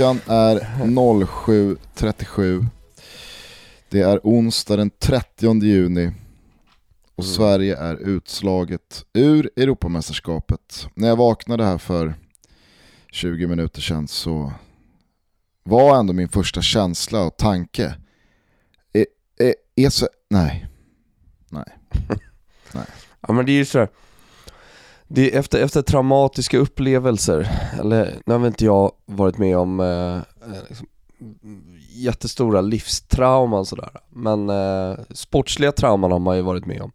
Klockan är 07.37. Det är onsdag den 30 juni och Mm. Sverige är utslaget ur Europamästerskapet. När jag vaknade här för 20 minuter sedan så var ändå min första känsla och tanke är, är, är så, nej, nej. Ja men det är ju sådär, det är efter, efter traumatiska upplevelser, eller nu har väl inte jag varit med om eh, eh, liksom, jättestora livstrauman sådär, men eh, sportsliga trauman har man ju varit med om.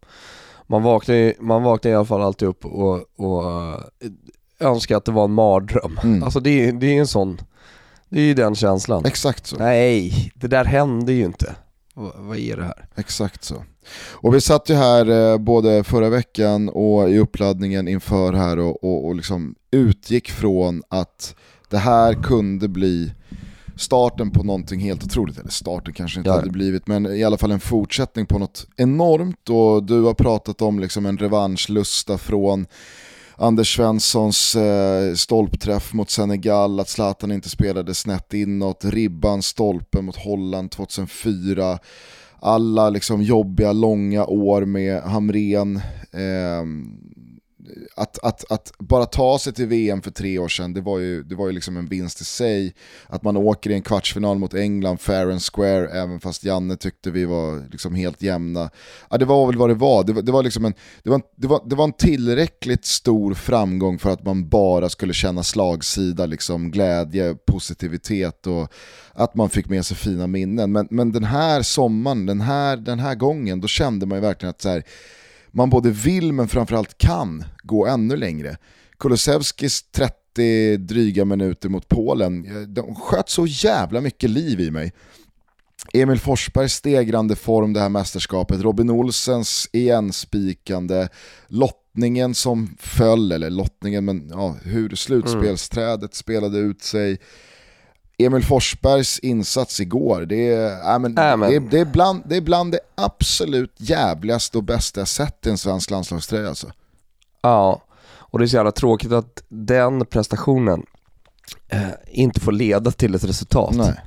Man vaknar ju, man vaknar i alla fall alltid upp och, och eh, önskar att det var en mardröm. Mm. Alltså det är, det är en sån, det är ju den känslan. Exakt så. Nej, det där hände ju inte. V- vad är det här? Exakt så. Och vi satt ju här eh, både förra veckan och i uppladdningen inför här och, och, och liksom utgick från att det här kunde bli starten på någonting helt otroligt. Eller starten kanske inte Ja. hade blivit, men i alla fall en fortsättning på något enormt. Och du har pratat om liksom en revanschlusta från Anders Svenssons eh, stolpträff mot Senegal, att Zlatan inte spelade snett inåt, ribban, stolpen mot Holland 2004, alla liksom jobbiga, långa år med Hamren. eh, att, att, att bara ta sig till VM för tre år sedan, det var ju, det var ju liksom en vinst i sig. Att man åker i en kvartsfinal mot England, fair and square, även fast Janne tyckte vi var liksom helt jämna. Ja, det var väl vad det var. Det var, det var, liksom en, det, var en, det, var, det var en tillräckligt stor framgång för att man bara skulle känna slagsida, liksom glädje, positivitet och att man fick med sig fina minnen. Men, men den här sommaren, den här, den här gången, då kände man ju verkligen att så här, man både vill men framförallt kan gå ännu längre. Kulusevskis 30 dryga minuter mot Polen, eh, de sköt så jävla mycket liv i mig. Emil Forsbergs stegrande form det här mästerskapet, Robin Olsens igenspikande, lottningen som föll, eller lottningen, men ja, hur slutspelsträdet spelade ut sig. Emil Forsbergs insats igår, det är, ja, men, Äh, men- det, det, är bland, det är bland det absolut jävligaste och bästa jag sett i en svensk landslagströja alltså. Ja, och det är så jävla tråkigt att den prestationen eh, inte får leda till ett resultat. Nej.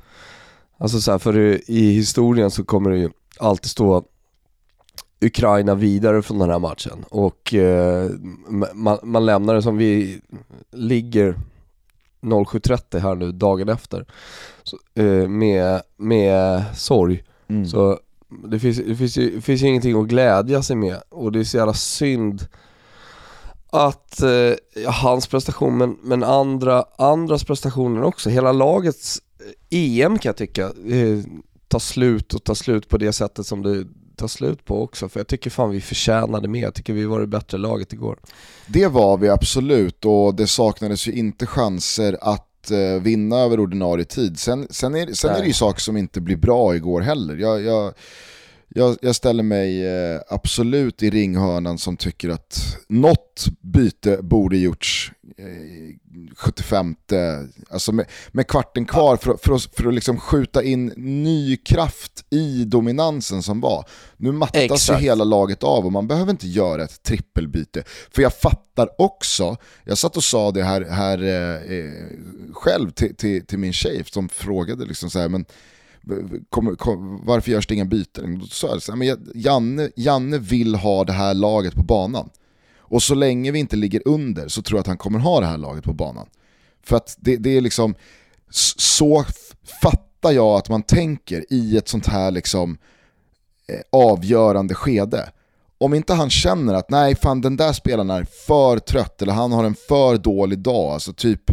Alltså så här, för i- i historien så kommer det ju alltid stå Ukraina vidare från den här matchen och eh, man, man lämnar det som vi ligger 07.30 här nu dagen efter så, eh, med, med sorg. Mm. Så det finns, det, finns ju, det finns ju ingenting att glädja sig med och det är så jävla synd att eh, hans prestation men, men andra, andras prestationer också. Hela lagets eh, EM kan jag tycka eh, tar slut och tar slut på det sättet som det tar slut på också. För jag tycker fan vi förtjänade mer. Jag tycker vi var det bättre laget igår. Det var vi absolut och det saknades ju inte chanser att eh, vinna över ordinarie tid. Sen, sen, är, sen är det ju saker som inte blir bra igår heller. Jag, jag, jag, jag ställer mig eh, absolut i ringhörnan som tycker att något byte borde gjorts eh, 75, alltså med, med kvarten kvar för, att- för att, för att liksom skjuta in ny kraft i dominansen som var. Nu mattas ju Exakt. hela laget av och man behöver inte göra ett trippelbyte. För jag fattar också, jag satt och sa det här, här eh, eh, själv till, till, till min tjej som frågade liksom så här, men Kom, kom, varför görs det inga byten? Då sa jag så här, men Janne, Janne vill ha det här laget på banan. Och så länge vi inte ligger under så tror jag att han kommer ha det här laget på banan. För att det, det är liksom, så fattar jag att man tänker i ett sånt här liksom eh, avgörande skede. Om inte han känner att nej fan den där spelaren är för trött eller han har en för dålig dag, alltså typ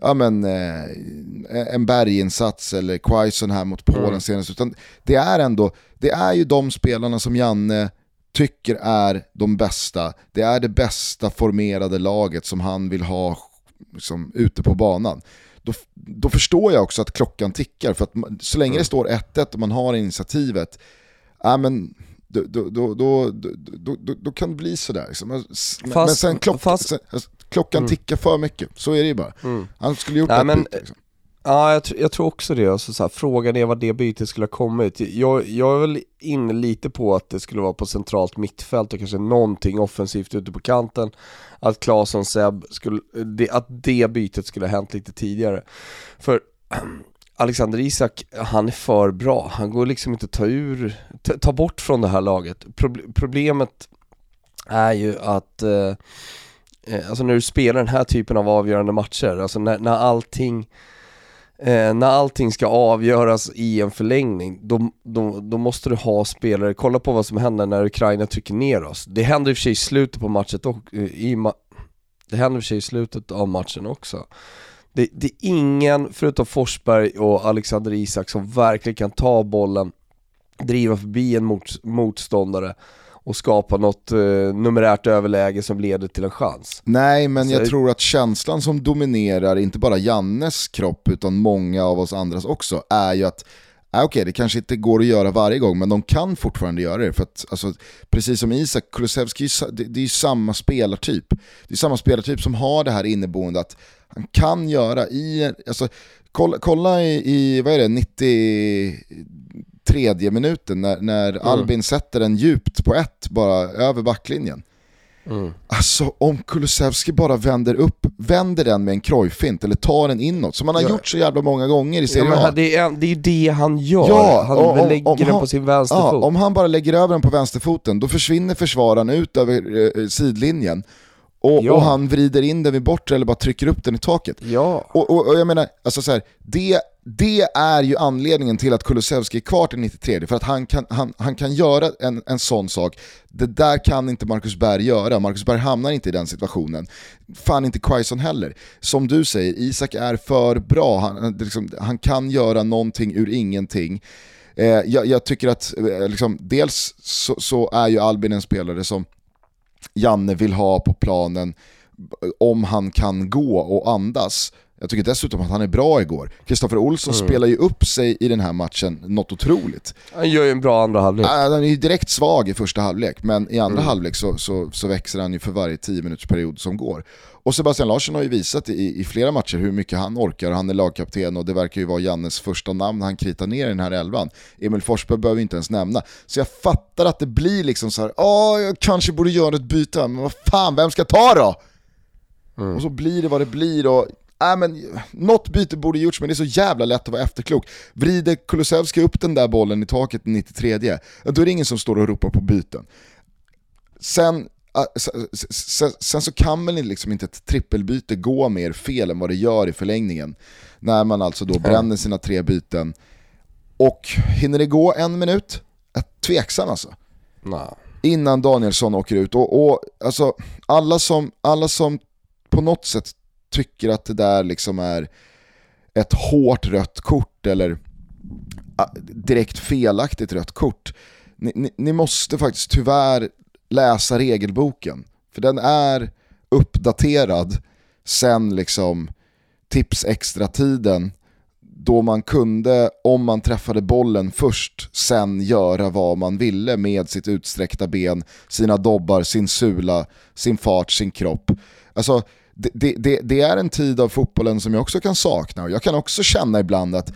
ja, men, eh, en berginsats eller Quaison här mot Polen Mm. senast. Utan det är ändå, det är ju de spelarna som Janne tycker är de bästa. Det är det bästa formerade laget som han vill ha liksom, ute på banan. Då, då förstår jag också att klockan tickar. För att så länge det står 1-1 och man har initiativet, ja, men, då, då, då, då, kan det bli sådär. Liksom. Men, men Fast- sen, klock, fast- sen alltså, klockan Mm. tickar för mycket, så är det ju bara. Mm. Han skulle gjort Nej, ett men- byte. Liksom. Ja, jag, jag, tror också det. Alltså, så här, frågan är vad det bytet skulle ha kommit. Jag, jag är väl inne lite på att det skulle vara på centralt mittfält och kanske någonting offensivt ute på kanten. Att Claesson Seb, skulle, det, att det bytet skulle ha hänt lite tidigare. För Alexander Isak, han är för bra. Han går liksom inte att ta ur, ta, ta bort från det här laget. Pro, problemet är ju att eh, Eh, alltså när du spelar den här typen av avgörande matcher, alltså när, när allting eh, när allting ska avgöras i en förlängning, då, då, då, måste du ha spelare, kolla på vad som händer när Ukraina trycker ner oss. Det händer i och för sig i slutet på matchen och, eh, i ma det händer i och för sig i slutet av matchen också. Det, det, är ingen, förutom Forsberg och Alexander Isak, som verkligen kan ta bollen, driva förbi en mot, motståndare och skapa något eh, numerärt överläge som leder till en chans. Nej, men Så jag tror att känslan som dominerar, inte bara Jannes kropp, utan många av oss andras också, är ju att Okej, okay, det kanske inte går att göra varje gång, men de kan fortfarande göra det. För att, alltså, precis som Isak, Kulusevski, det, det är ju samma spelartyp. Det är samma spelartyp som har det här inneboende att han kan göra i, alltså, kolla, kolla i, i, vad är det, 90 tredje minuten när, när mm. Albin sätter den djupt på ett, bara över backlinjen. Mm. Alltså om Kulusevski bara vänder upp, vänder den med en krojfint eller tar den inåt, som han har ja. gjort så jävla många gånger i Serie A. Ja, det, är, det är ju det han gör, ja, han om, lägger om, den han, på sin vänsterfot. Ja, om han bara lägger över den på vänsterfoten, då försvinner försvararen ut över eh, sidlinjen och, ja. och, han vrider in den vid bortre eller bara trycker upp den i taket. Ja. Och, och, och jag menar, alltså så här, det, det är ju anledningen till att Kulusevski är kvar till 93, för att han kan, han, han kan göra en, en sån sak. Det där kan inte Marcus Berg göra, Marcus Berg hamnar inte i den situationen. Fan inte Quaison heller. Som du säger, Isak är för bra, han, liksom, han kan göra någonting ur ingenting. Eh, jag, jag, tycker att, eh, liksom, dels så, så är ju Albin en spelare som Janne vill ha på planen om han kan gå och andas. Jag tycker dessutom att han är bra igår. Kristoffer Olsson mm. spelar ju upp sig i den här matchen något otroligt. Han gör ju en bra andra halvlek. Han är ju direkt svag i första halvlek, men i andra mm. halvlek så, så, så, växer han ju för varje 10 minuters period som går. Och Sebastian Larsson har ju visat i, i flera matcher hur mycket han orkar, han är lagkapten och det verkar ju vara Jannes första namn han kritar ner i den här elvan. Emil Forsberg behöver vi inte ens nämna. Så jag fattar att det blir liksom så här, åh jag kanske borde göra ett byte, men vad fan, vem ska ta då? Mm. Och så blir det vad det blir och äh, men, något byte borde gjorts men det är så jävla lätt att vara efterklok. Vrider Kulusevski upp den där bollen i taket i 93, då är det ingen som står och ropar på byten. Sen Sen, sen, så kan väl liksom inte ett trippelbyte gå mer fel än vad det gör i förlängningen. När man alltså då bränner sina tre byten. Och hinner det gå en minut? Är tveksam alltså. Nah. Innan Danielsson åker ut. Och, och alltså, alla, som, alla som på något sätt tycker att det där liksom är ett hårt rött kort eller ah, direkt felaktigt rött kort. Ni, ni, ni, måste faktiskt tyvärr läsa regelboken. För den är uppdaterad sen liksom tips extra-tiden då man kunde, om man träffade bollen först, sen göra vad man ville med sitt utsträckta ben, sina dobbar, sin sula, sin fart, sin kropp. Alltså, det, det, det, är en tid av fotbollen som jag också kan sakna och jag kan också känna ibland att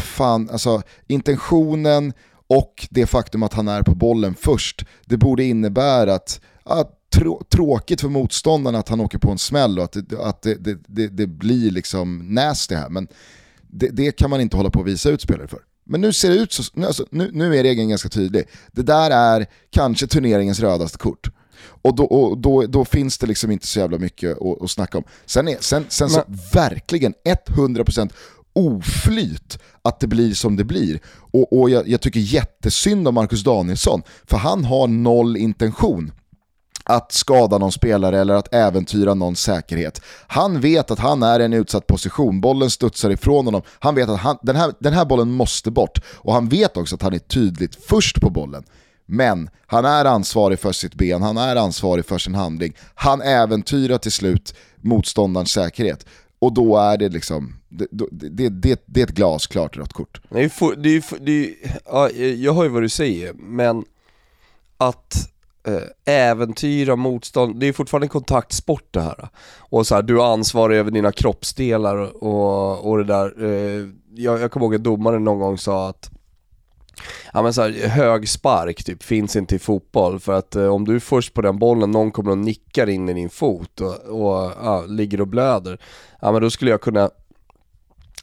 fan, alltså, intentionen och det faktum att han är på bollen först, det borde innebära att, att trå tråkigt för motståndarna att han åker på en smäll och att det, att det, det, det, det blir liksom nasty här. Men det, det, kan man inte hålla på att visa ut spelare för. Men nu ser det ut så, nu, alltså, nu, nu är regeln ganska tydlig. Det där är kanske turneringens rödaste kort. Och då, och då, då finns det liksom inte så jävla mycket att, att snacka om. Sen, är, sen, sen så verkligen 100% oflyt att det blir som det blir. Och, och jag, jag tycker jättesynd om Marcus Danielsson, för han har noll intention att skada någon spelare eller att äventyra någons säkerhet. Han vet att han är i en utsatt position, bollen studsar ifrån honom. Han vet att han, den, här, den här bollen måste bort och han vet också att han är tydligt först på bollen. Men han är ansvarig för sitt ben, han är ansvarig för sin handling. Han äventyrar till slut motståndarens säkerhet. Och då är det liksom, det, det, det, det är ett glasklart rött kort. Nej, för, det är, det är, ja, eh, jag hör ju vad du säger, men att eh, äventyra motstånd, det är fortfarande en kontaktsport det här. Och så här, du har ansvar över dina kroppsdelar och, och det där. Eh, jag, jag kommer ihåg att domaren någon gång sa att Ja men så här, hög spark typ finns inte i fotboll för att eh, om du är först på den bollen, någon kommer och nickar in i din fot och, och ja, ligger och blöder. Ja men då skulle jag kunna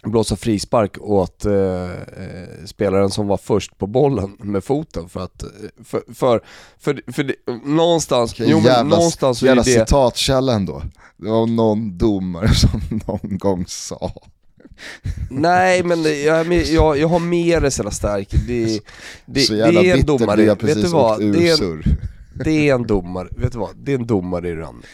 blåsa frispark åt eh, eh, spelaren som var först på bollen med foten för att, eh, för, för, för, för det, någonstans, okay, jo, jävla, någonstans så är det... citatkälla ändå. Det var någon domare som någon gång sa. Nej men jag, jag, jag har mer det sådär starkt, det, det, så jävla det är en domare, vet du vad? Det är en, det är en domare, vet du vad? Det är en domare i Rönninge.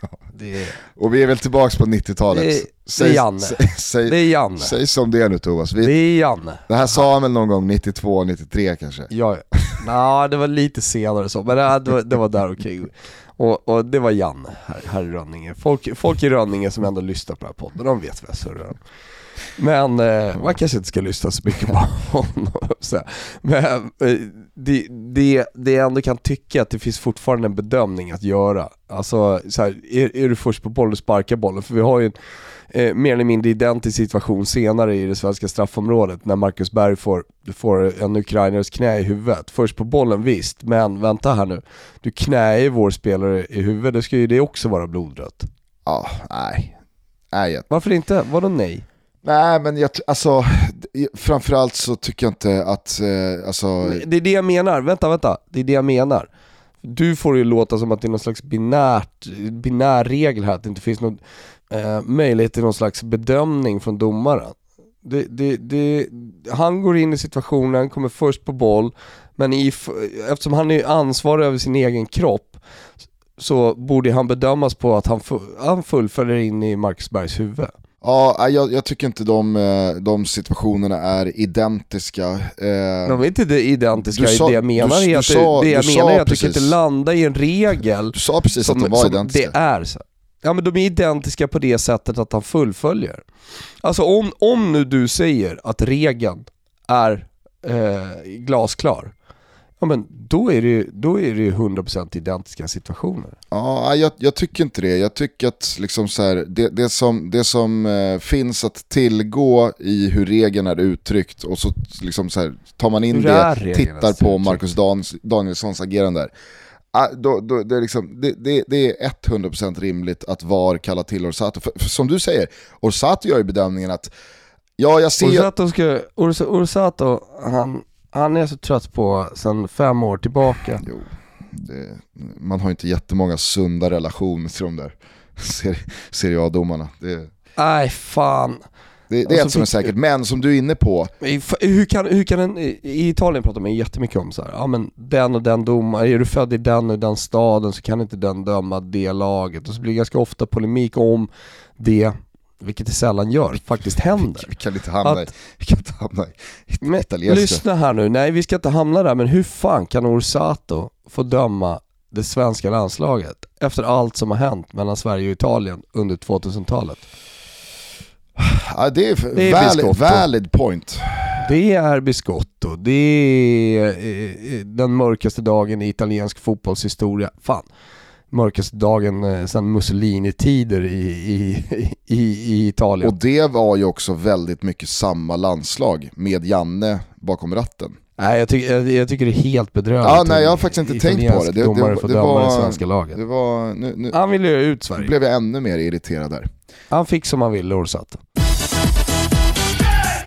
Är... Och vi är väl tillbaka på 90-talet. Det, det, är Janne. Säg, säg, det är Janne. Säg som det är nu Thomas. Vi, det är Janne. Det här sa han väl någon gång 92, 93 kanske? Ja, ja. det var lite senare så, men det, det, var, det var där okej. Och, och, det var Janne här, här i Rönninge. Folk, folk i Rönninge som ändå lyssnar på den här podden, de vet vad jag surrar om. Men eh, man kanske inte ska lyssna så mycket på honom. Så. Men eh, det, det, det jag ändå kan tycka att det finns fortfarande en bedömning att göra. Alltså, så här, är, är du först på bollen sparkar bollen? För vi har ju en eh, mer eller mindre identisk situation senare i det svenska straffområdet när Marcus Berg får, får en ukrainares knä i huvudet. Först på bollen visst, men vänta här nu. Du knäar vår spelare i huvudet, då ska ju det också vara blodrött. Ja, nej. nej. Varför inte? Vadå nej? Nej men jag, alltså, framförallt så tycker jag inte att, eh, alltså... Det är det jag menar, vänta vänta, det är det jag menar. Du får det låta som att det är någon slags binärt, binär regel här, att det inte finns någon eh, möjlighet till någon slags bedömning från domaren. Det, det, det, han går in i situationen, kommer först på boll, men i, eftersom han är ansvarig över sin egen kropp så borde han bedömas på att han, han fullföljer in i Marcus Bergs huvud. Ja, jag, jag, tycker inte de, eh, de situationerna är identiska. Eh, de är inte identiska sa, i det jag menar du, är att, sa, det jag menar är att precis, du kan inte landa i en regel Du sa precis som, att de var identiska. Det är så. Ja men de är identiska på det sättet att han fullföljer. Alltså om, om nu du säger att regeln är eh, glasklar, ja men då är det, då är det 100% identiska situationer. Ja, jag, jag, tycker inte det. Jag tycker att liksom så här, det, det som, det som eh, finns att tillgå i hur regeln är uttryckt och så, liksom så här, tar man in det, tittar på Marcus Dan, Danielssons agerande där. Ah, då, då, det, är liksom, det, det, det, är 100% rimligt att VAR kallar till Orsato. För, för, som du säger, Orsato gör ju bedömningen att Ja, jag ser Orsato, ska, Orsato han, han är så trött på sen fem år tillbaka. Jo, det, man har inte jättemånga sunda relationer till de där Serie A-domarna. Nej, fan. Det, det är ett som är säkert, men som du är inne på. Hur kan, hur kan en, I Italien pratar man jättemycket om så här, ja men den och den domaren, är du född i den och den staden så kan inte den döma det laget. Och så blir det ganska ofta polemik om det vilket det sällan gör, faktiskt händer. Vi kan inte hamna, att, i, vi kan inte hamna i men, italienska. Lyssna här nu, nej vi ska inte hamna där, men hur fan kan Orsato få döma det svenska landslaget efter allt som har hänt mellan Sverige och Italien under 2000-talet? Ja, det är, det är valid, valid point. Det är Biscotto, det är eh, eh, den mörkaste dagen i italiensk fotbollshistoria. Fan mörkaste dagen eh, sedan Mussolini-tider i, i, i, i, Italien. Och det var ju också väldigt mycket samma landslag med Janne bakom ratten. Nej jag, tycker, jag, jag tycker det är helt bedrövligt. Ja, nej jag har faktiskt inte tänkt på det. Det, det, det, det var, det svenska laget. Det var, nu, nu, han ville ju ut Sverige. Blev jag ännu mer irriterad där. Han fick som han ville Orsato.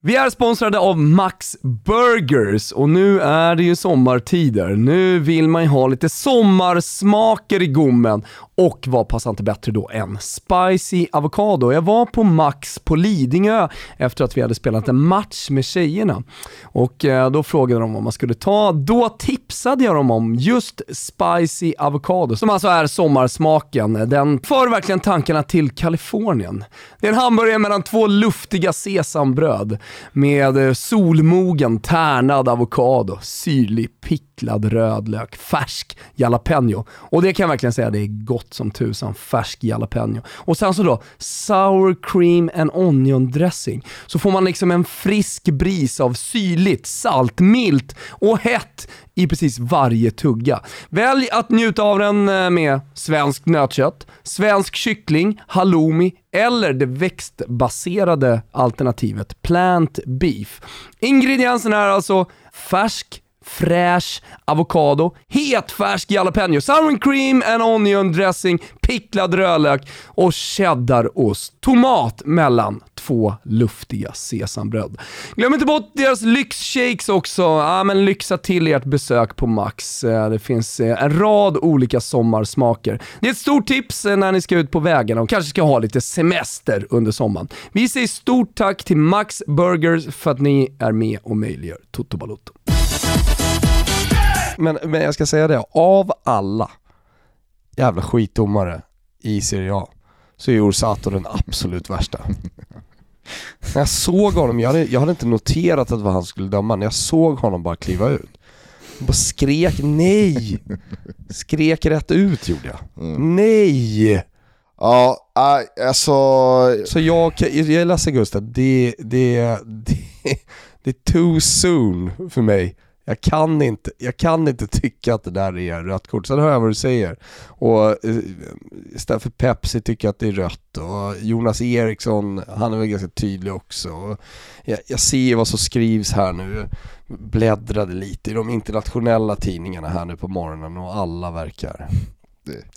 Vi är sponsrade av Max Burgers och nu är det ju sommartider. Nu vill man ju ha lite sommarsmaker i gommen och vad passar inte bättre då än spicy avokado? Jag var på Max på Lidingö efter att vi hade spelat en match med tjejerna och eh, då frågade de vad man skulle ta. Då tipsade jag dem om just spicy avokado som alltså är sommarsmaken. Den för verkligen tankarna till Kalifornien. Det är en hamburgare mellan två luftiga sesambröd med eh, solmogen tärnad avokado, syrlig picklad rödlök, färsk jalapeno. Och det kan jag verkligen säga, det är gott som tusan, färsk jalapeno. Och sen så då, sour cream and onion dressing. Så får man liksom en frisk bris av syrligt, salt, milt och hett i precis varje tugga. Välj att njuta av den eh, med svenskt nötkött, svensk kyckling, halloumi eller det växtbaserade alternativet plant beef. Ingredienserna är alltså färsk fräsch avokado, hetfärsk jalapeno, sour cream and onion dressing, picklad rödlök och cheddarost. Tomat mellan två luftiga sesambröd. Glöm inte bort deras lyxshakes också. Ja, men lyxa till ert besök på Max. Eh, det finns eh, en rad olika sommarsmaker. Det är ett stort tips eh, när ni ska ut på vägarna och kanske ska ha lite semester under sommaren. Vi säger stort tack till Max Burgers för att ni är med och möjliggör Toto Balotto. Men, men jag ska säga det, av alla jävla skitdomare i Serie A så är Orsato den absolut värsta. När jag såg honom, jag hade, jag hade inte noterat att det var han skulle döma, när jag såg honom bara kliva ut. Jag bara skrek nej! Skrek rätt ut gjorde jag. Mm. Nej! Ja, alltså... Så jag, jag är ledsen Gustav, det, det, det, det är too soon för mig jag kan, inte, jag kan inte tycka att det där är rött kort. Sen hör jag vad du säger. Och eh, istället för Pepsi tycker jag att det är rött. Och Jonas Eriksson, han är väl ganska tydlig också. Jag, jag ser vad som skrivs här nu. Bläddrade lite i de internationella tidningarna här nu på morgonen och alla verkar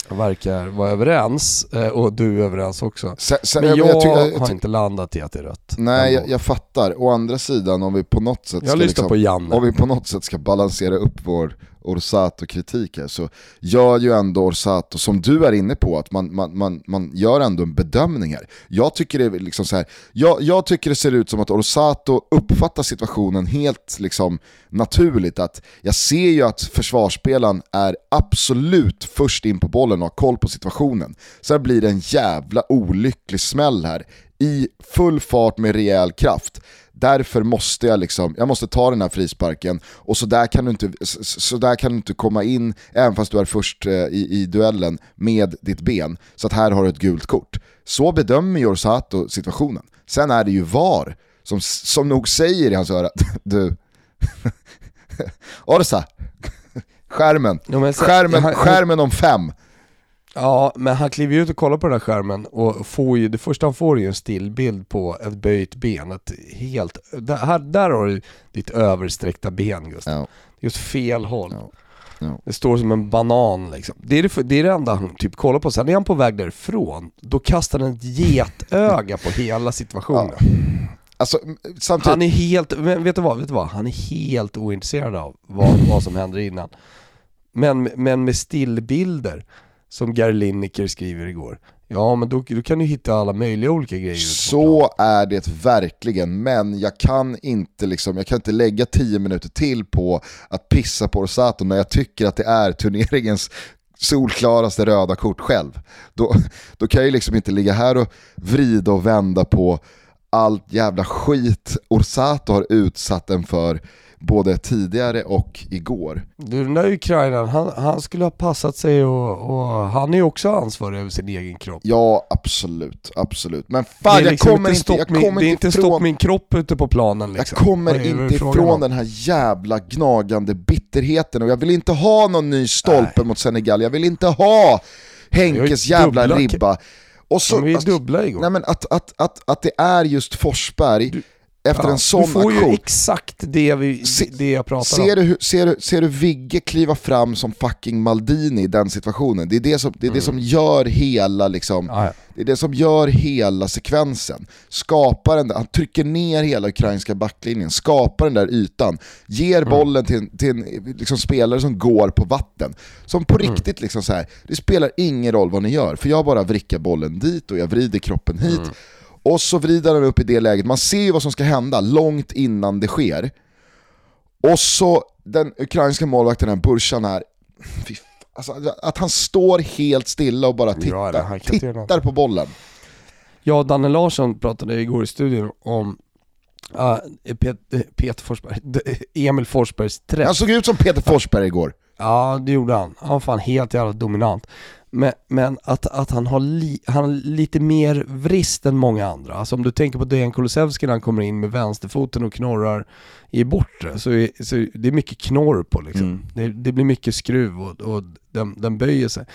verkar vara överens eh, och du är överens också. Sen, sen, men jag, jag, tycker, jag, har inte landat i att det är rött. Nej, jag, jag, fattar. Å andra sidan om vi på något sätt ska, liksom, om vi på något sätt ska balansera upp vår Orsato-kritik här så gör ju ändå Orsato, som du är inne på, att man, man, man, man gör ändå en bedömning här. Jag tycker, det, liksom så här, jag, jag tycker det ser ut som att Orsato uppfattar situationen helt liksom, naturligt. Att jag ser ju att försvarsspelaren är absolut först in på bollen och har koll på situationen. Sen blir det en jävla olycklig smäll här i full fart med rejäl kraft. Därför måste jag liksom, jag måste ta den här frisparken och så där kan du inte, så där kan du inte komma in, även fast du är först eh, i, i duellen, med ditt ben. Så att här har du ett gult kort. Så bedömer Jorsato situationen. Sen är det ju VAR som, som nog säger i hans öra, du, Orsa, skärmen, skärmen, skärmen om fem. Ja, men han kliver ut och kollar på den här skärmen och får ju, det första han får är ju en stillbild på ett böjt ben. Ett helt, där, här, där har du ditt översträckta ben Gustav. Ja. Just fel håll. Ja. Ja. Det står som en banan liksom. Det är det, det är det enda han typ kollar på. Sen är han på väg därifrån, då kastar han ett getöga på hela situationen. Alltså, samtidigt... Han är helt, vet du vad, vet du vad? Han är helt ointresserad av vad, vad som händer innan. Men, men med stillbilder som Gary Lineker skriver igår. Ja men då, då kan du hitta alla möjliga olika grejer. Så är det verkligen, men jag kan inte liksom, jag kan inte lägga 10 minuter till på att pissa på Rosato när jag tycker att det är turneringens solklaraste röda kort själv. Då, då kan jag liksom inte ligga här och vrida och vända på allt jävla skit Orsato har utsatt en för både tidigare och igår. Du, den där Ukrainaren, han, han skulle ha passat sig och, och han är ju också ansvarig över sin egen kropp. Ja, absolut, absolut. Men fan, jag liksom kommer inte, jag kommer min, Det är inte ifrån, stopp min kropp ute på planen liksom. Jag kommer inte ifrån den här jävla gnagande bitterheten och jag vill inte ha någon ny stolpe Nej. mot Senegal, jag vill inte ha Henkes jävla ribba. Och så, vi är alltså, dubbla igår. Nej men att, att, att, att det är just Forsberg, du, efter ja, en sån aktion. Du får aktion. ju exakt det, vi, det jag pratar ser om. Du, ser, du, ser du Vigge kliva fram som fucking Maldini i den situationen? Det är det som, det är mm. det som gör hela liksom, ah, ja. det är det som gör hela sekvensen. Skapar den, han trycker ner hela ukrainska backlinjen, skapar den där ytan, ger mm. bollen till, till en liksom, spelare som går på vatten. Som på mm. riktigt liksom så här, det spelar ingen roll vad ni gör, för jag bara vrickar bollen dit och jag vrider kroppen hit. Och så vrider han upp i det läget, man ser ju vad som ska hända långt innan det sker. Och så den ukrainska målvakten, den Burshan här, alltså, att han står helt stilla och bara tittar, ja, tittar på bollen. Jag och Danne Larsson pratade igår i studion om Pet, Peter Forsberg, Emil Forsbergs träff. Han såg ut som Peter Forsberg igår. Ja, det gjorde han. Han var fan helt jävla dominant. Men, men att, att han, har li, han lite mer vrist än många andra. Alltså om du tänker på Dejan Kulusevski när han kommer in med vänsterfoten och knorrar i bortre, så, är, så det är mycket knorr på liksom. Mm. Det, det, blir mycket skruv och, och den, den böjer sig.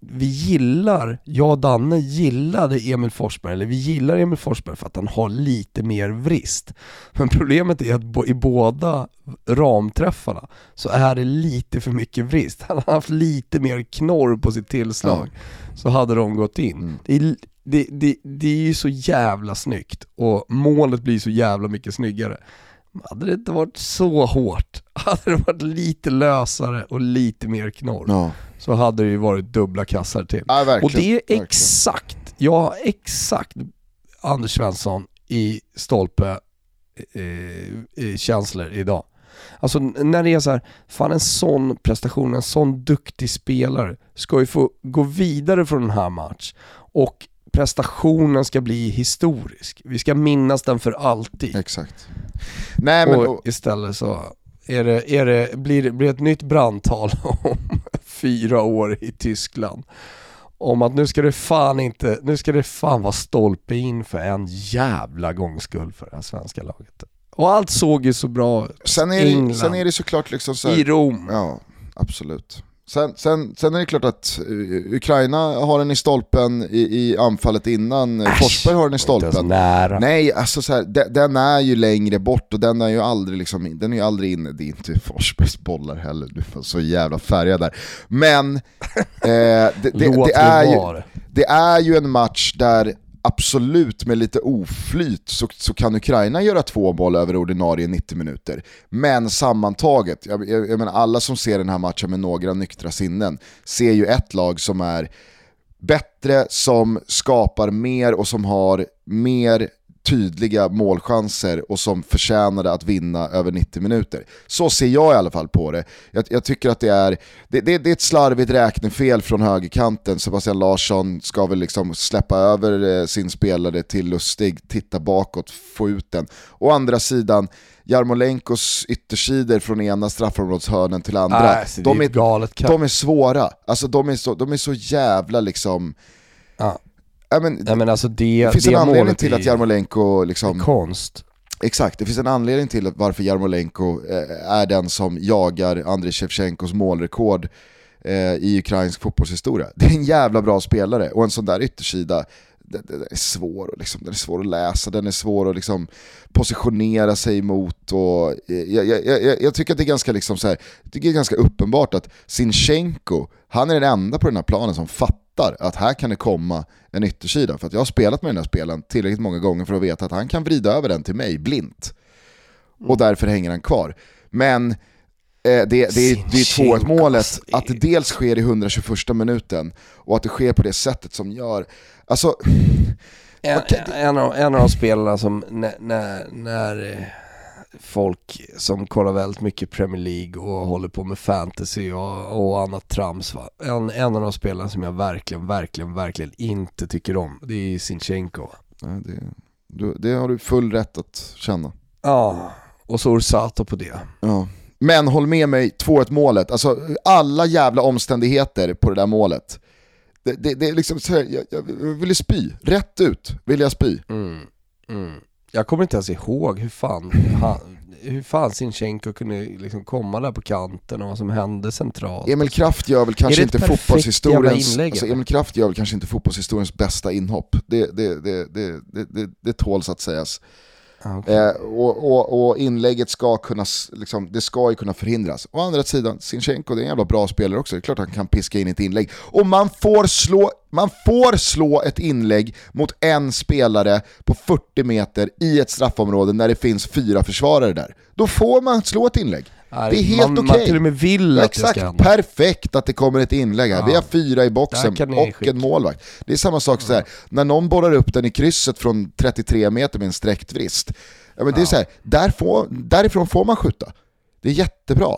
Vi gillar, jag och Danne gillade Emil Forsberg, eller vi gillar Emil Forsberg för att han har lite mer vrist. Men problemet är att i båda ramträffarna så är det lite för mycket vrist. Han har haft lite mer knorr på sitt tillslag, ja. så hade de gått in. Mm. Det, är, det, det, det är ju så jävla snyggt och målet blir så jävla mycket snyggare. Hade det inte varit så hårt, hade det varit lite lösare och lite mer knorr, ja. så hade det ju varit dubbla kassar till. Ja, och det är exakt, ja exakt Anders Svensson i stolpe eh, känslor idag. Alltså när det är så här, fan en sån prestation, en sån duktig spelare ska ju få gå vidare från den här match och prestationen ska bli historisk. Vi ska minnas den för alltid. Exakt. Nej, men, och istället så är det, är det, blir, det, blir ett nytt brandtal om fyra år i Tyskland. Om att nu ska det fan inte, nu ska det fan vara stolpe in för en jävla gångs skull för det här svenska laget. Och allt såg ju så bra ut. Sen är, det, sen är det såklart liksom så här, I Rom. Ja, absolut. Sen, sen, sen är det klart att eh, Ukraina har den i stolpen i, i anfallet innan Äsch, Forsberg har den i stolpen. Nej, alltså så här, den, den, är ju längre bort och den är ju aldrig, liksom, den är ju aldrig inne. Det är inte Forsbergs bollar heller, du var så jävla färgad där. Men eh, det, det, det, är ju, det är ju en match där absolut med lite oflyt så, så kan Ukraina göra två mål över ordinarie 90 minuter. Men sammantaget, jag, jag, jag menar alla som ser den här matchen med några nyktra sinnen ser ju ett lag som är bättre, som skapar mer och som har mer tydliga målchanser och som förtjänade att vinna över 90 minuter. Så ser jag i alla fall på det. Jag, jag tycker att det är, det, det, det, är ett slarvigt räknefel från högerkanten. Sebastian Larsson ska väl liksom släppa över eh, sin spelare till Lustig, titta bakåt, få ut den. Å andra sidan, Jarmolenkos yttersidor från ena straffområdeshörnen till andra, alltså, de, är, de är svåra. Alltså de är så, de är så jävla liksom... Ah Men, ja, men alltså det, det finns det en anledning till att Jarmolenko liksom... konst. Exakt, det finns en anledning till varför Jarmolenko eh, är den som jagar Andrei Shevchenkos målrekord eh, i ukrainsk fotbollshistoria. Det är en jävla bra spelare och en sån där yttersida, den, den är svår, liksom, den är svår att läsa, den är svår att liksom, positionera sig emot. Och, eh, jag, jag, jag, jag, tycker att det är ganska, liksom, så här, det är ganska uppenbart att Sinchenko, han är den enda på den här planen som fattar fattar att här kan det komma en yttersida. För att jag har spelat med den här spelen tillräckligt många gånger för att veta att han kan vrida över den till mig blint. Och mm. därför hänger han kvar. Men eh, det, det, det, det är 2-1 målet, att det dels sker i 121 minuten och att det sker på det sättet som gör... Alltså... En, en, av, en av de spelarna som när, när, när eh, folk som kollar väldigt mycket Premier League och håller på med fantasy och, och annat trams. Va? En, en av de spelarna som jag verkligen, verkligen, verkligen inte tycker om, det är Sinchenko. Ja, det, du, det har du full rätt att känna. Ja, och så Orsato på det. Ja. Men håll med mig, 2-1 målet, alltså alla jävla omständigheter på det där målet. Det, det, det är liksom så här, jag, jag vill spy, rätt ut vill jag spy. Mm, mm. Jag kommer inte ens ihåg hur fan, han, hur fan Sinchenko kunde liksom komma där på kanten och vad som hände centralt. Emil Kraft gör väl kanske inte fotbollshistoriens, alltså Emil Kraft gör väl kanske inte fotbollshistoriens bästa inhopp. Det, det, det, det, det, det, det tåls att sägas. Ah, okay. Eh, och, och, och, inlägget ska kunna, liksom, det ska ju kunna förhindras. Å andra sidan, Sinchenko det är en jävla bra spelare också, det är klart att han kan piska in ett inlägg. Och man får slå, man får slå ett inlägg mot en spelare på 40 meter i ett straffområde när det finns fyra försvarare där. Då får man slå ett inlägg det är helt okej. Okay. Man till och med vill att Exakt, det ska perfekt att det kommer ett inlägg här. Ja. Vi har fyra i boxen och en målvakt. Det är samma sak så här, när någon borrar upp den i krysset från 33 meter med en sträckt vrist. Ja, men det är så här, där får, därifrån får man skjuta. Det är jättebra.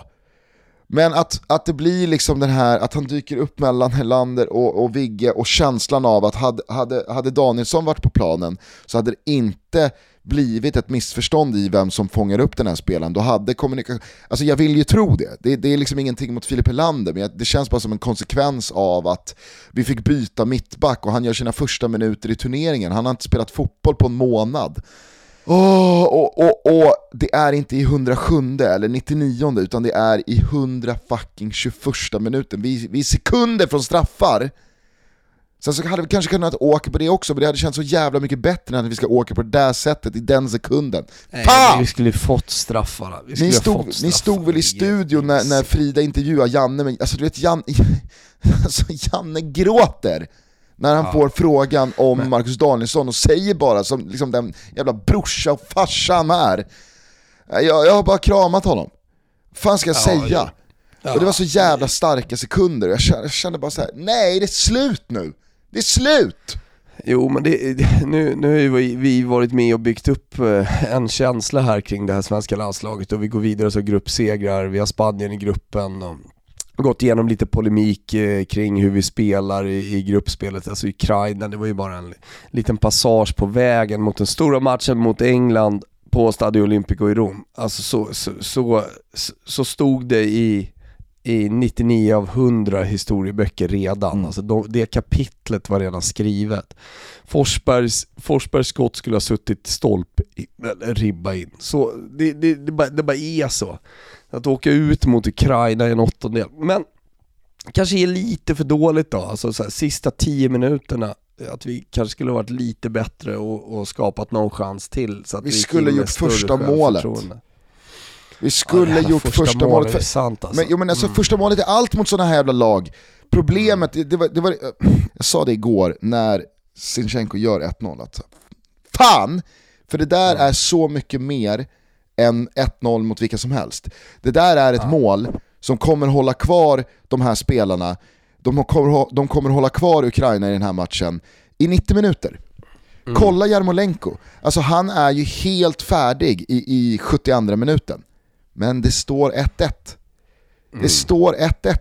Men att, att det blir liksom den här, att han dyker upp mellan Helander och, och Vigge och känslan av att hade, hade, hade Danielsson varit på planen så hade det inte blivit ett missförstånd i vem som fångar upp den här spelaren, då hade kommunikation... Alltså jag vill ju tro det. det. Det, är liksom ingenting mot Filip Helander, men det känns bara som en konsekvens av att vi fick byta mittback och han gör sina första minuter i turneringen. Han har inte spelat fotboll på en månad. Oh, och, och, och det är inte i 107 eller 99 utan det är i 100 fucking 21 minuten. Vi, vi är sekunder från straffar. Sen så hade vi kanske kunnat åka på det också, men det hade känts så jävla mycket bättre än att vi ska åka på det där sättet i den sekunden. Nej, Fan! Vi skulle fått straffarna. Vi ni, stod, fått ni stod väl i studion när, när Frida intervjuade Janne, men alltså du vet Janne, alltså, Janne gråter när han ja. får frågan om men. Marcus Danielsson och säger bara som liksom den jävla brorsa och farsa han är. Jag, jag har bara kramat honom. Fan ska jag ja, säga? Ja. Och det var så jävla starka sekunder, jag kände, jag kände bara så här: nej det är slut nu! Det är slut! Jo men det, nu, nu har vi varit med och byggt upp eh, en känsla här kring det här svenska landslaget och vi går vidare som gruppsegrar, vi har Spanien i gruppen och gått igenom lite polemik eh, kring hur vi spelar i, i gruppspelet, alltså Ukraina, det var ju bara en liten passage på vägen mot den stora matchen mot England på Stadio Olimpico i Rom. Alltså så, så, så, så stod det i i 99 av 100 historieböcker redan. Mm. Alltså de, det kapitlet var redan skrivet. Forsbergs, Forsbergs skott skulle ha suttit stolp, eller ribba in. Så det, det, det, bara, det bara är så. Att åka ut mot Ukraina i en åttondel. Men kanske är lite för dåligt då, alltså så här, sista tio minuterna att vi kanske skulle varit lite bättre och, och skapat någon chans till. Så att vi, vi skulle gjort första målet. Vi skulle ja, gjort första, första målet. För, sant alltså. men, jo, men alltså, mm. Första målet är allt mot sådana här jävla lag. Problemet, det, det, var, det var, jag sa det igår när Sinchenko gör 1-0, alltså. fan! För det där mm. är så mycket mer än 1-0 mot vilka som helst. Det där är ett ja. mål som kommer hålla kvar de här spelarna, de kommer, de kommer hålla kvar Ukraina i den här matchen i 90 minuter. Mm. Kolla Jarmolenko, alltså han är ju helt färdig i, i 72 minuten. Men det står 1-1. Det mm. står 1-1.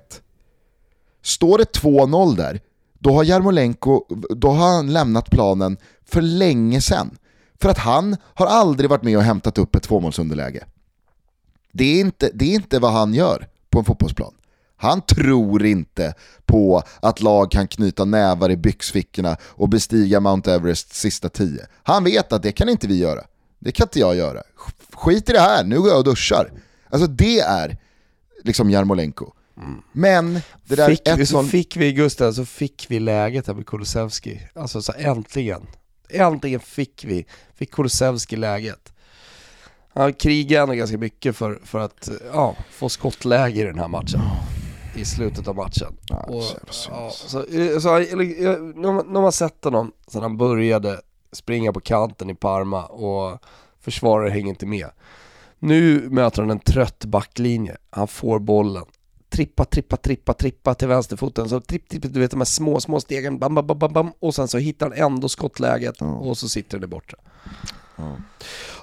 Står det 2-0 där, då har Jarmolenko då har han lämnat planen för länge sedan. För att han har aldrig varit med och hämtat upp ett tvåmålsunderläge. Det är inte, det är inte vad han gör på en fotbollsplan. Han tror inte på att lag kan knyta nävar i byxfickorna och bestiga Mount Everest sista tio. Han vet att det kan inte vi göra. Det kan inte jag göra. Skit i det här, nu går jag och duschar. Alltså det är liksom Jarmolenko. Mm. Men det där fick vi, så fick vi Gustav, så fick vi läget här med Kulusevski. Alltså så äntligen. Äntligen fick vi, fick Kulusevski läget. Han krigade ganska mycket för, för att ja, få skottläge i den här matchen. I slutet av matchen. Ja, och, ja, så, så, när, man, när man sett honom sedan han började springa på kanten i Parma och försvarare hänger inte med. Nu möter han en trött backlinje. Han får bollen. Trippa, trippa, trippa, trippa till vänsterfoten. Så tripp, tripp, du vet de här små, små stegen. Bam, bam, bam, bam, Och sen så hittar han ändå skottläget mm. och så sitter den borta. Mm.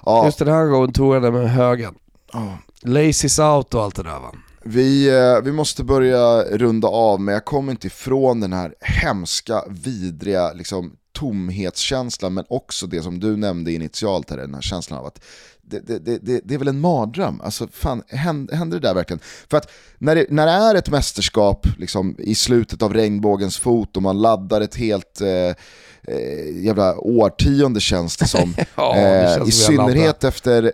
Ja. Just den här gången tog han den med högen. Mm. Laces out och allt det där va. Vi, eh, vi måste börja runda av, men jag kommer inte ifrån den här hemska, vidriga liksom, tomhetskänslan, men också det som du nämnde initialt här, den här känslan av att det, det, det, det, är väl en mardröm. Alltså, fan, händer, händer det där verkligen? För att när det, när det är ett mästerskap liksom, i slutet av regnbågens fot och man laddar ett helt eh, eh, jävla årtionde känns det som. ja, det eh, i, synnerhet efter,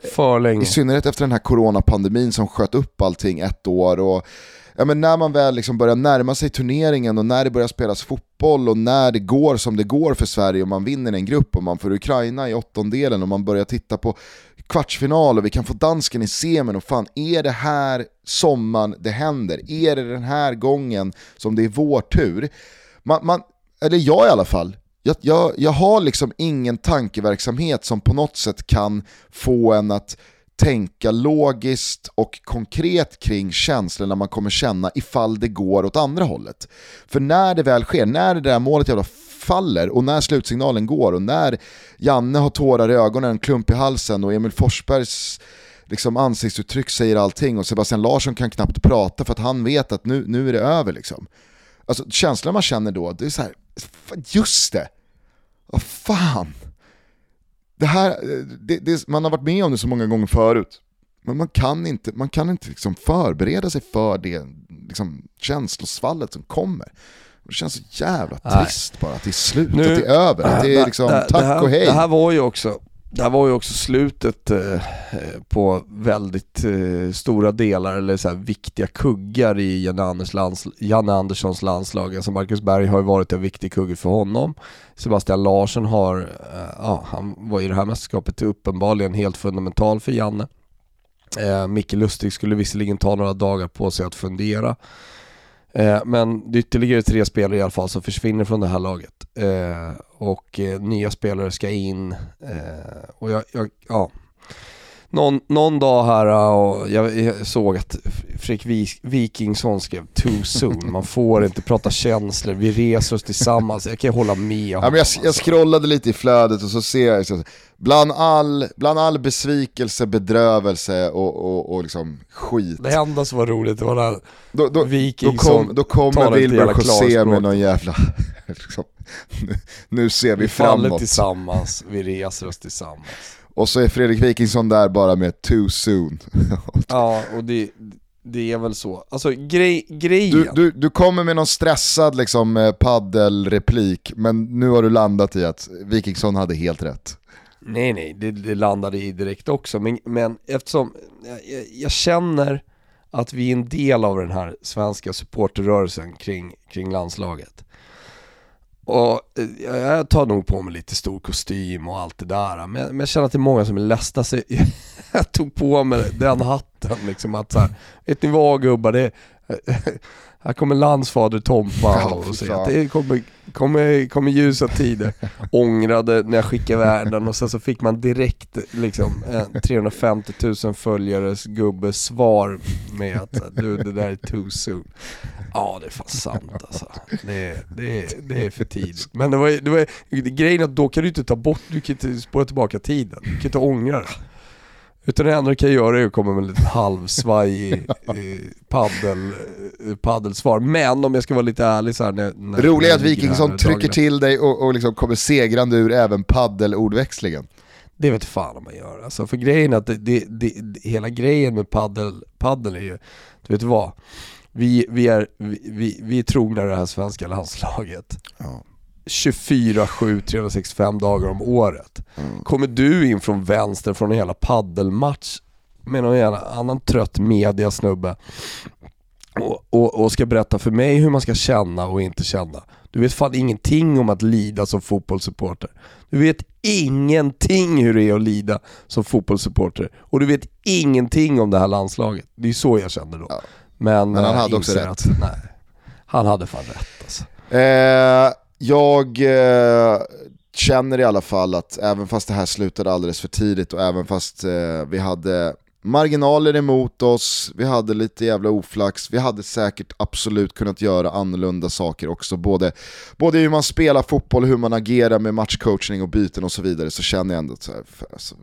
I synnerhet efter den här coronapandemin som sköt upp allting ett år. Och, ja, men när man väl liksom börjar närma sig turneringen och när det börjar spelas fotboll och när det går som det går för Sverige och man vinner en grupp och man får Ukraina i åttondelen och man börjar titta på kvartsfinal och vi kan få dansken i semin och fan är det här sommaren det händer? Är det den här gången som det är vår tur? Man, man, eller jag i alla fall, jag, jag, jag har liksom ingen tankeverksamhet som på något sätt kan få en att tänka logiskt och konkret kring känslorna man kommer känna ifall det går åt andra hållet. För när det väl sker, när det där målet jävla faller och när slutsignalen går och när Janne har tårar i ögonen, en klump i halsen och Emil Forsbergs liksom, ansiktsuttryck säger allting och Sebastian Larsson kan knappt prata för att han vet att nu, nu är det över. Liksom. Alltså, känslan man känner då, det är så här, just det, vad fan. det här, det, det, man har varit med om det så många gånger förut. Men man kan inte, man kan inte liksom förbereda sig för det liksom, känslosvallet som kommer. Det känns så jävla trist Nej. bara att det är slut, nu, att det är över, att det är liksom det, tack det här, och hej. Det här var ju också, det här var ju också slutet eh, på väldigt eh, stora delar, eller så här, viktiga kuggar i Janne, Anders lands, Janne Anderssons landslag. Alltså Marcus Berg har ju varit en viktig kugge för honom. Sebastian Larsson har, eh, ja, han var i det här mästerskapet uppenbarligen helt fundamental för Janne. Eh, Micke Lustig skulle visserligen ta några dagar på sig att fundera. Eh, men det är ytterligare tre spelare i alla fall som försvinner från det här laget. Eh, och eh, nya spelare ska in. Eh, och jag, jag, ja. Någon, någon dag här och jag, jag såg att Fredrik Wikingsson skrev too soon. Man får inte prata känslor, vi reser oss tillsammans. Jag kan hålla med ja, men jag, jag scrollade lite i flödet och så ser jag så, bland all, bland all besvikelse, bedrövelse och, och, och liksom skit. Det enda som var roligt var när då, då, Wikingsson då, kom, då kommer Wilbur José med någon jävla... liksom, nu, nu ser vi, vi framåt. Vi faller tillsammans, vi reser oss tillsammans. Och så är Fredrik Wikingsson där bara med too soon. ja, och det, det är väl så. Alltså grej, grejen... Du, du, du kommer med någon stressad liksom, eh, paddelreplik, men nu har du landat i att Wikingsson hade helt rätt. Nej nej, det, det landade i direkt också, men, men eftersom jag, jag, känner att vi är en del av den här svenska supporterrörelsen kring, kring landslaget. Och eh, jag tar nog på mig lite stor kostym och allt det där. Men, men jag känner att det är många som är ledsna jag tog på mig den hatten liksom att så här, vet ni vad gubbar, det, här kommer landsfader Tompa och säger att det kommer, kommer, kommer ljusa tider. Ångrade när jag skickade iväg den och sen så fick man direkt liksom 350 000 följares gubbes svar med att du det där är too soon. Ja det är fan sant alltså. Det, det, det är för tidigt. Men det var, det var, grejen att då kan du inte ta bort, du kan inte spåra tillbaka tiden. Du kan inte ångra det. Utan det enda du kan göra är att komma med en liten halvsvajig paddel, paddelsvar. Men om jag ska vara lite ärlig så här, när, när Roligt att Wikingsson trycker till dig och, och liksom kommer segrande ur även paddelordväxlingen. Det vet fan om man gör. Alltså för grejen är att det, det, det, hela grejen med paddel, paddel är ju, du vet vad? Vi, vi, är, vi, vi, vi är trogna det här svenska landslaget. Ja. 24-7, 365 dagar om året. Mm. Kommer du in från vänster från en jävla paddelmatch med någon jävla annan trött mediasnubbe och, och, och, ska berätta för mig hur man ska känna och inte känna. Du vet fan ingenting om att lida som fotbollssupporter. Du vet ingenting hur det är att lida som fotbollssupporter. Och du vet ingenting om det här landslaget. Det är så jag kände då. Ja. Men, Men, han hade också rätt. Att, nej, han hade fan rätt alltså. Eh, jag eh, känner i alla fall att även fast det här slutade alldeles för tidigt och även fast eh, vi hade marginaler emot oss, vi hade lite jävla oflax, vi hade säkert absolut kunnat göra annorlunda saker också. Både, både hur man spelar fotboll, hur man agerar med matchcoachning och byten och så vidare, så känner jag ändå att så här, alltså,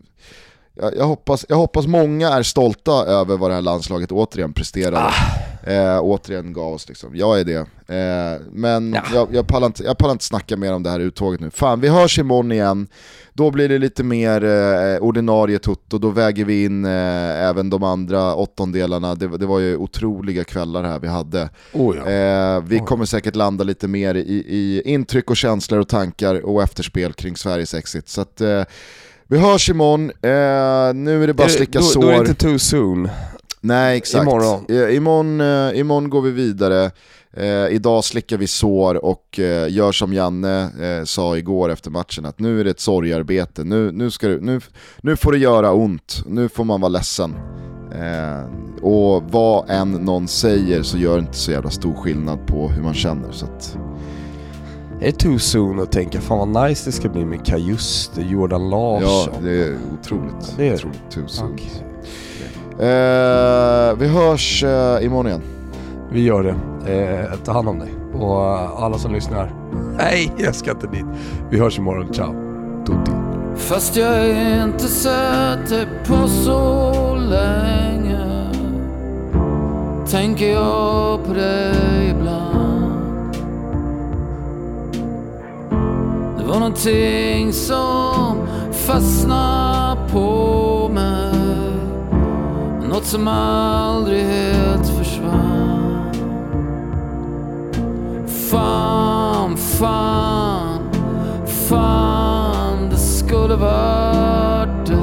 jag, jag, hoppas, jag hoppas många är stolta över vad det här landslaget återigen presterade. Ah. Eh, återigen gav oss liksom. Jag är det. Eh, men ja. jag, jag, pallar inte, jag pallar inte snacka mer om det här uttåget nu. Fan, vi hörs imorgon igen. Då blir det lite mer eh, ordinarie tutto, då väger vi in eh, även de andra åttondelarna. Det, det, var ju otroliga kvällar här vi hade. Oh ja. eh, vi oh. kommer säkert landa lite mer i, i intryck och känslor och tankar och efterspel kring Sveriges exit. Så att, eh, vi hörs imorgon, eh, nu är det bara att slicka sår. Då är det inte too soon. Nej exakt. Imorgon, eh, imorgon, eh, imorgon går vi vidare. Eh, idag slickar vi sår och eh, gör som Janne eh, sa igår efter matchen, att nu är det ett sorgarbete, nu, nu, ska du, nu, nu får det göra ont, nu får man vara ledsen. Eh, och vad än någon säger så gör det inte så jävla stor skillnad på hur man känner. Så att, är det too soon att tänka fan vad nice det ska bli med Kajuste, Jordan Larsson? Ja, det är otroligt. Det är otroligt too soon. Okay. Eh, vi hörs eh, imorgon igen. Vi gör det. Eh, ta hand om dig. Och alla som lyssnar, nej jag ska inte dit. Vi hörs imorgon, ciao. Tutti. Fast jag är inte sett dig på så länge Tänker jag på dig ibland var någonting som fastna på mig något som aldrig helt försvann. Fan, fan, fan Det skulle varit du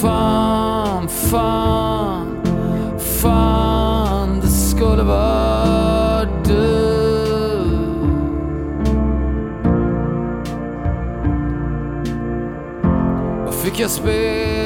Fan, fan, Och fick jag